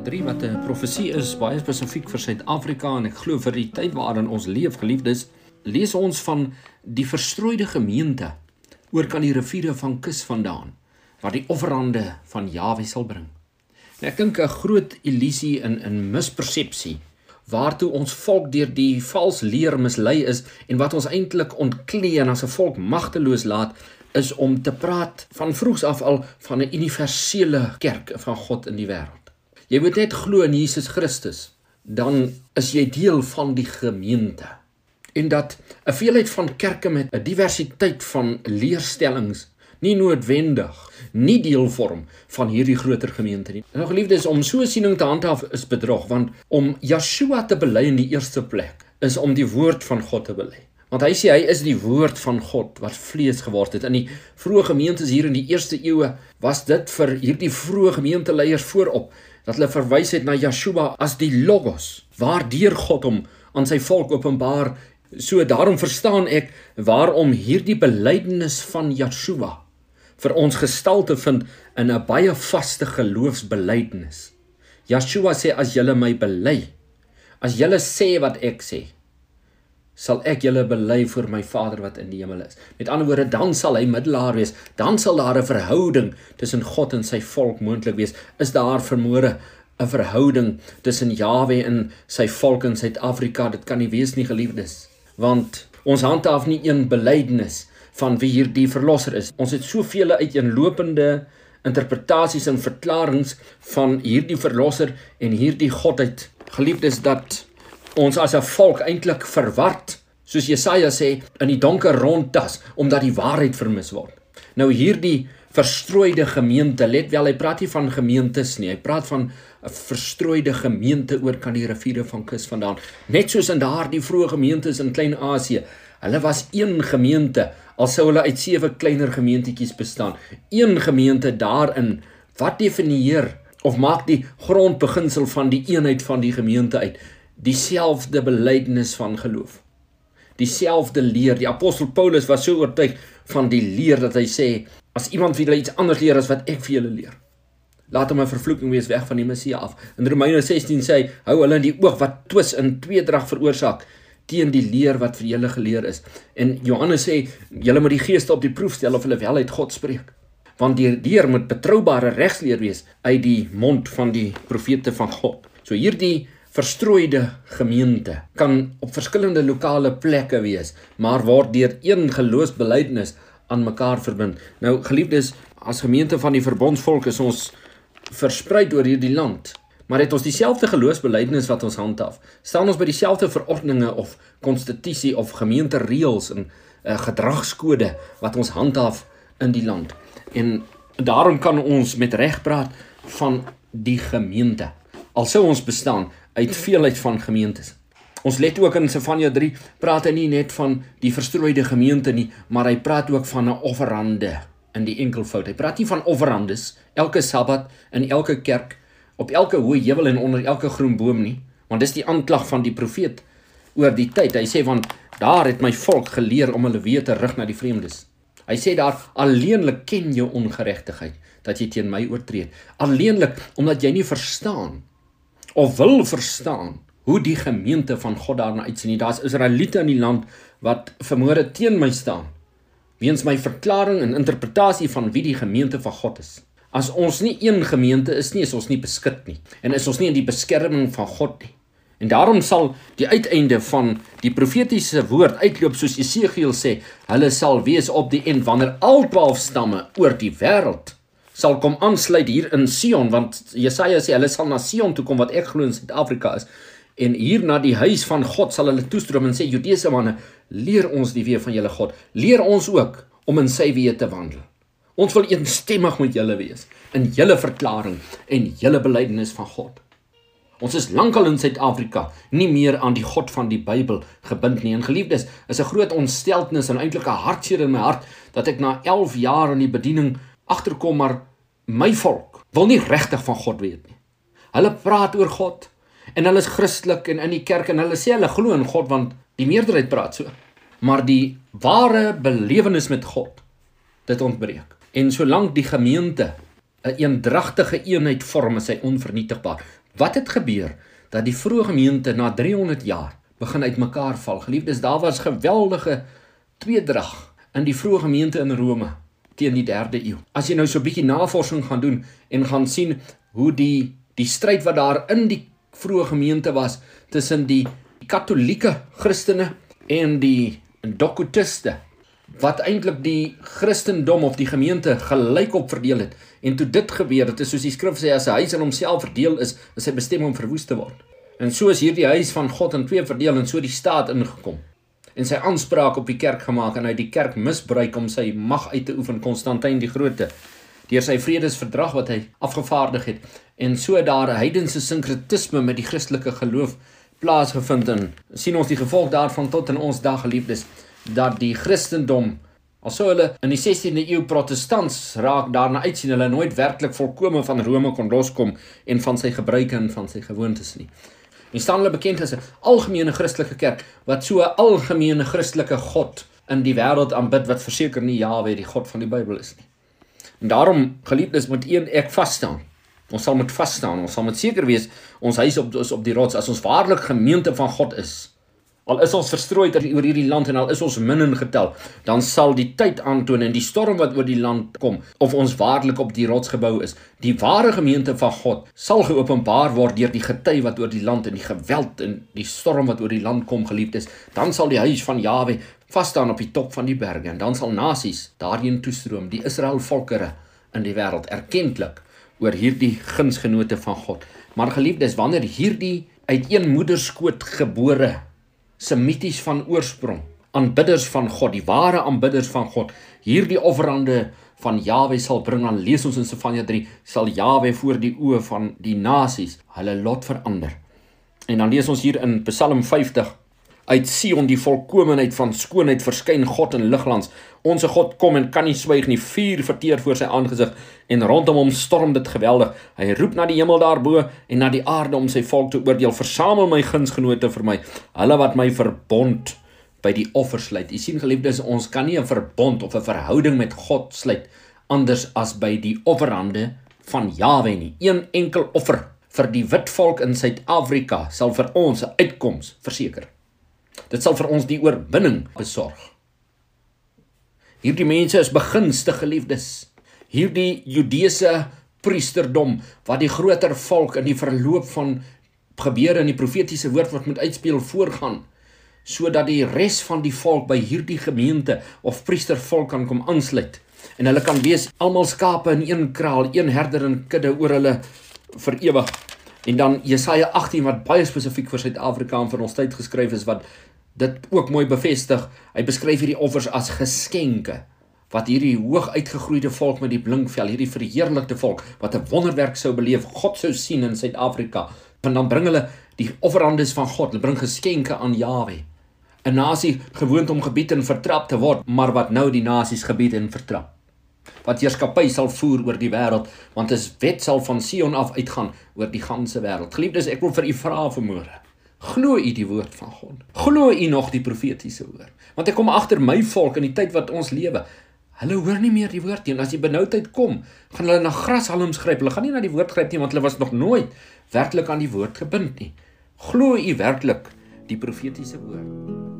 3 wat 'n profesie is baie spesifiek vir Suid-Afrika en ek glo vir die tyd waarin ons leef, geliefdes, lees ons van die verstrooide gemeente oor kan die riviere van kus vandaan wat die offerande van Jawe sal bring. En ek dink 'n groot illusie in in mispersepsie waartoe ons volk deur die vals leer mislei is en wat ons eintlik ontklee en as 'n volk magteloos laat is om te praat van vroegs af al van 'n universele kerk van God in die wêreld. Jy moet net glo in Jesus Christus, dan is jy deel van die gemeente. En dat 'n veelheid van kerke met 'n diversiteit van leerstellings nie noodwendig nie deel vorm van hierdie groter gemeente nie. Nou geliefdes, om so 'n siening te handhaaf is bedrog, want om Yeshua te bely in die eerste plek is om die woord van God te bely. Want hy sê hy is die woord van God wat vlees geword het. In die vroeë gemeentes hier in die eerste eeue was dit vir hierdie vroeë gemeenteleiers voorop dat hulle verwys het na Yeshua as die logos waardeur God hom aan sy volk openbaar. So daarom verstaan ek waarom hierdie belydenis van Yeshua vir ons gestalte vind in 'n baie vaste geloofsbelydenis. Yeshua sê as julle my bely, as julle sê wat ek sê, sal ek julle bely voor my Vader wat in die hemel is. Met ander woorde, dan sal hy middelaar wees. Dan sal daar 'n verhouding tussen God en sy volk moontlik wees. Is daar vermoere 'n verhouding tussen Jawe en sy volk in Suid-Afrika? Dit kan nie wees nie, geliefdes. Want ons handhaaf nie een belydenis van wie hierdie verlosser is. Ons het soveel uiteenlopende interpretasies en verklaringe van hierdie verlosser en hierdie godheid. Geliefdes dat ons as 'n volk eintlik verward, soos Jesaja sê, in die donker rondtas omdat die waarheid vermis word. Nou hierdie verstrooide gemeente, let wel, hy praat nie van gemeentes nie. Hy praat van 'n verstrooide gemeente oor kan die riviere van kus vandaan. Net soos in daardie vroeë gemeentes in Klein-Asië. Hulle was een gemeente, al sou hulle uit sewe kleiner gemeentetjies bestaan. Een gemeente daarin wat definieer of maak die grondbeginsel van die eenheid van die gemeente uit dieselfde belydenis van geloof. Dieselfde leer. Die apostel Paulus was so oortuig van die leer dat hy sê as iemand vir julle iets anders leer as wat ek vir julle leer, laat hom 'n vervloeking wees weg van die Messia af. In Romeine 16 sê hy hou hulle in die oog wat twis in tweedrag veroorsaak teen die leer wat vir julle geleer is. En Johannes sê julle moet die geeste op die proef stel of hulle wel uit God spreek. Want die leer moet betroubare regsleer wees uit die mond van die profete van God. So hierdie verstrooide gemeente kan op verskillende lokale plekke wees, maar word deur een geloofsbelijdenis aan mekaar verbind. Nou geliefdes, as gemeente van die verbondsvolk is ons versprei oor hierdie land, maar het ons dieselfde geloofsbelijdenis wat ons handhaaf. Staan ons by dieselfde verordeninge of konstitusie of gemeentereëls en uh, gedragskode wat ons handhaaf in die land. En daarom kan ons met reg praat van die gemeente. Al sou ons bestaan uit veelheid van gemeentes. Ons let ook in Sefanja 3 praat hy nie net van die verstrooide gemeente nie, maar hy praat ook van 'n offerande in die enkelvoud. Hy praat nie van offerandes elke Sabbat in elke kerk op elke hoë heuwel en onder elke groen boom nie, want dis die aanklag van die profeet oor die tyd. Hy sê want daar het my volk geleer om hulle weer te rig na die vreemdes. Hy sê daar alleenlik ken jou ongeregtigheid dat jy teen my oortree. Alleenlik omdat jy nie verstaan of wil verstaan hoe die gemeente van God daarna uitsien. Daar's Israeliete in die land wat vermoere teen my staan weens my verklaring en interpretasie van wie die gemeente van God is. As ons nie een gemeente is nie, is ons nie beskik nie en is ons nie in die beskerming van God nie. En daarom sal die uiteinde van die profetiese woord uitloop soos Jesegiel sê, hulle sal wees op die end wanneer al 12 stamme oor die wêreld sal kom aansluit hier in Sion want Jesaja sê hulle sal na Sion toe kom wat ek glo in Suid-Afrika is. En hier na die huis van God sal hulle toestroom en sê Judeese manne leer ons die weë van julle God. Leer ons ook om in sy weë te wandel. Ons wil eensstemmig met julle wees in julle verklaring en julle belydenis van God. Ons is lankal in Suid-Afrika nie meer aan die God van die Bybel gebind nie. En geliefdes, is 'n groot ontsteltenis en eintlik 'n hartseer in my hart dat ek na 11 jaar in die bediening agterkom maar my volk wil nie regtig van God weet nie. Hulle praat oor God en hulle is Christelik en in die kerk en hulle sê hulle glo in God want die meerderheid praat so. Maar die ware belewenis met God dit ontbreek. En solank die gemeente 'n een eendragtige eenheid vorm, is hy onvernietigbaar. Wat het gebeur dat die vroeë gemeente na 300 jaar begin uitmekaar val? Geliefdes, daar was geweldige tweedrag in die vroeë gemeente in Rome teen die 3de eeu. As jy nou so 'n bietjie navorsing gaan doen en gaan sien hoe die die stryd wat daar in die vroeë gemeente was tussen die katolieke Christene en die dokutiste wat eintlik die Christendom of die gemeente gelykop verdeel het. En toe dit gebeur, dit is soos die skrif sê as 'n huis in homself verdeel is, is sy bestemming om verwoes te word. En so is hierdie huis van God in twee verdeel en so die staat ingekom en sy aanspraak op die kerk gemaak en hy die kerk misbruik om sy mag uit te oefen. Konstantin die Grote deur sy vredesverdrag wat hy afgevaardig het en so daar 'n heidense sinkretisme met die Christelike geloof plaasgevind en sien ons die gevolg daarvan tot in ons dag geliefdes dat die Christendom alsou hulle in die 16de eeu protestants raak daarna uitsien hulle nooit werklik volkome van Rome kon loskom en van sy gebruike en van sy gewoontes nie En staan hulle bekend as 'n algemene Christelike kerk wat so 'n algemene Christelike God in die wêreld aanbid wat verseker nie Jahwe die God van die Bybel is nie. En daarom geliefdes moet een ek vas staan. Ons sal moet vas staan. Ons sal moet seker wees ons huis op is op die rots as ons waarlik gemeente van God is. Al is ons verstrooi oor hierdie land en al is ons min in getal, dan sal die tyd aantoon en die storm wat oor die land kom of ons waarlik op die rots gebou is. Die ware gemeente van God sal geopenbaar word deur die gety wat oor die land en die geweld en die storm wat oor die land kom geliefdes. Dan sal die huis van Jawe vas staan op die top van die berge en dan sal nasies daarheen toestroom, die Israel volkere in die wêreld erkentlik oor hierdie gunsgenote van God. Maar geliefdes, wanneer hierdie uit een moederskoot gebore semities van oorsprong, aanbidders van God, die ware aanbidders van God, hierdie offerande van Jawe sal bring aan lees ons in Sefanja 3 sal Jawe voor die oë van die nasies hulle lot verander. En dan lees ons hier in Psalm 50 uit Sion die volkomeheid van skoonheid verskyn God in ligglans. Onse God kom en kan nie swyg nie. Vuur verteer voor sy aangesig en rondom hom storm dit geweldig. Hy roep na die hemel daarbo en na die aarde om sy volk te oordeel. Versamel my gunsgenote vir my, hulle wat my verbond by die offer sluit. U sien geliefdes, ons kan nie 'n verbond of 'n verhouding met God sluit anders as by die offerande van Jawe nie. Een enkel offer vir die wit volk in Suid-Afrika sal vir ons 'n uitkoms verseker. Dit sal vir ons die oorwinning besorg. Hierdie mense is begunstigde geliefdes. Hierdie Judeese priesterdom wat die groter volk in die verloop van gebeure in die profetiese woord wat moet uitspeel voorgaan sodat die res van die volk by hierdie gemeente of priestervolk kan kom aansluit en hulle kan wees almal skape in een kraal, een herder en kudde oor hulle vir ewig. En dan Jesaja 18 wat baie spesifiek vir Suid-Afrika en vir ons tyd geskryf is wat dit ook mooi bevestig. Hy beskryf hierdie offers as geskenke wat hierdie hoog uitgegroeide volk met die blink vel, hierdie verheerlikte volk wat 'n wonderwerk sou beleef, God sou sien in Suid-Afrika. En dan bring hulle die offerandes van God, hulle bring geskenke aan Jawe. 'n Nasie gewoond om gebied en vertrap te word, maar wat nou die nasies gebied en vertrap wat heerskappy sal voer oor die wêreld want as wet sal van Sion af uitgaan oor die ganse wêreld. Geliefdes, ek wil vir u vra vanmôre. Glo u die woord van God? Glo u nog die profetiese woord? Want ek kom agter my volk in die tyd wat ons lewe. Hulle hoor nie meer die woord nie. As die benoudheid kom, gaan hulle na grashalms gryp. Hulle gaan nie na die woord gryp nie want hulle was nog nooit werklik aan die woord gebind nie. Glo u werklik die profetiese woord?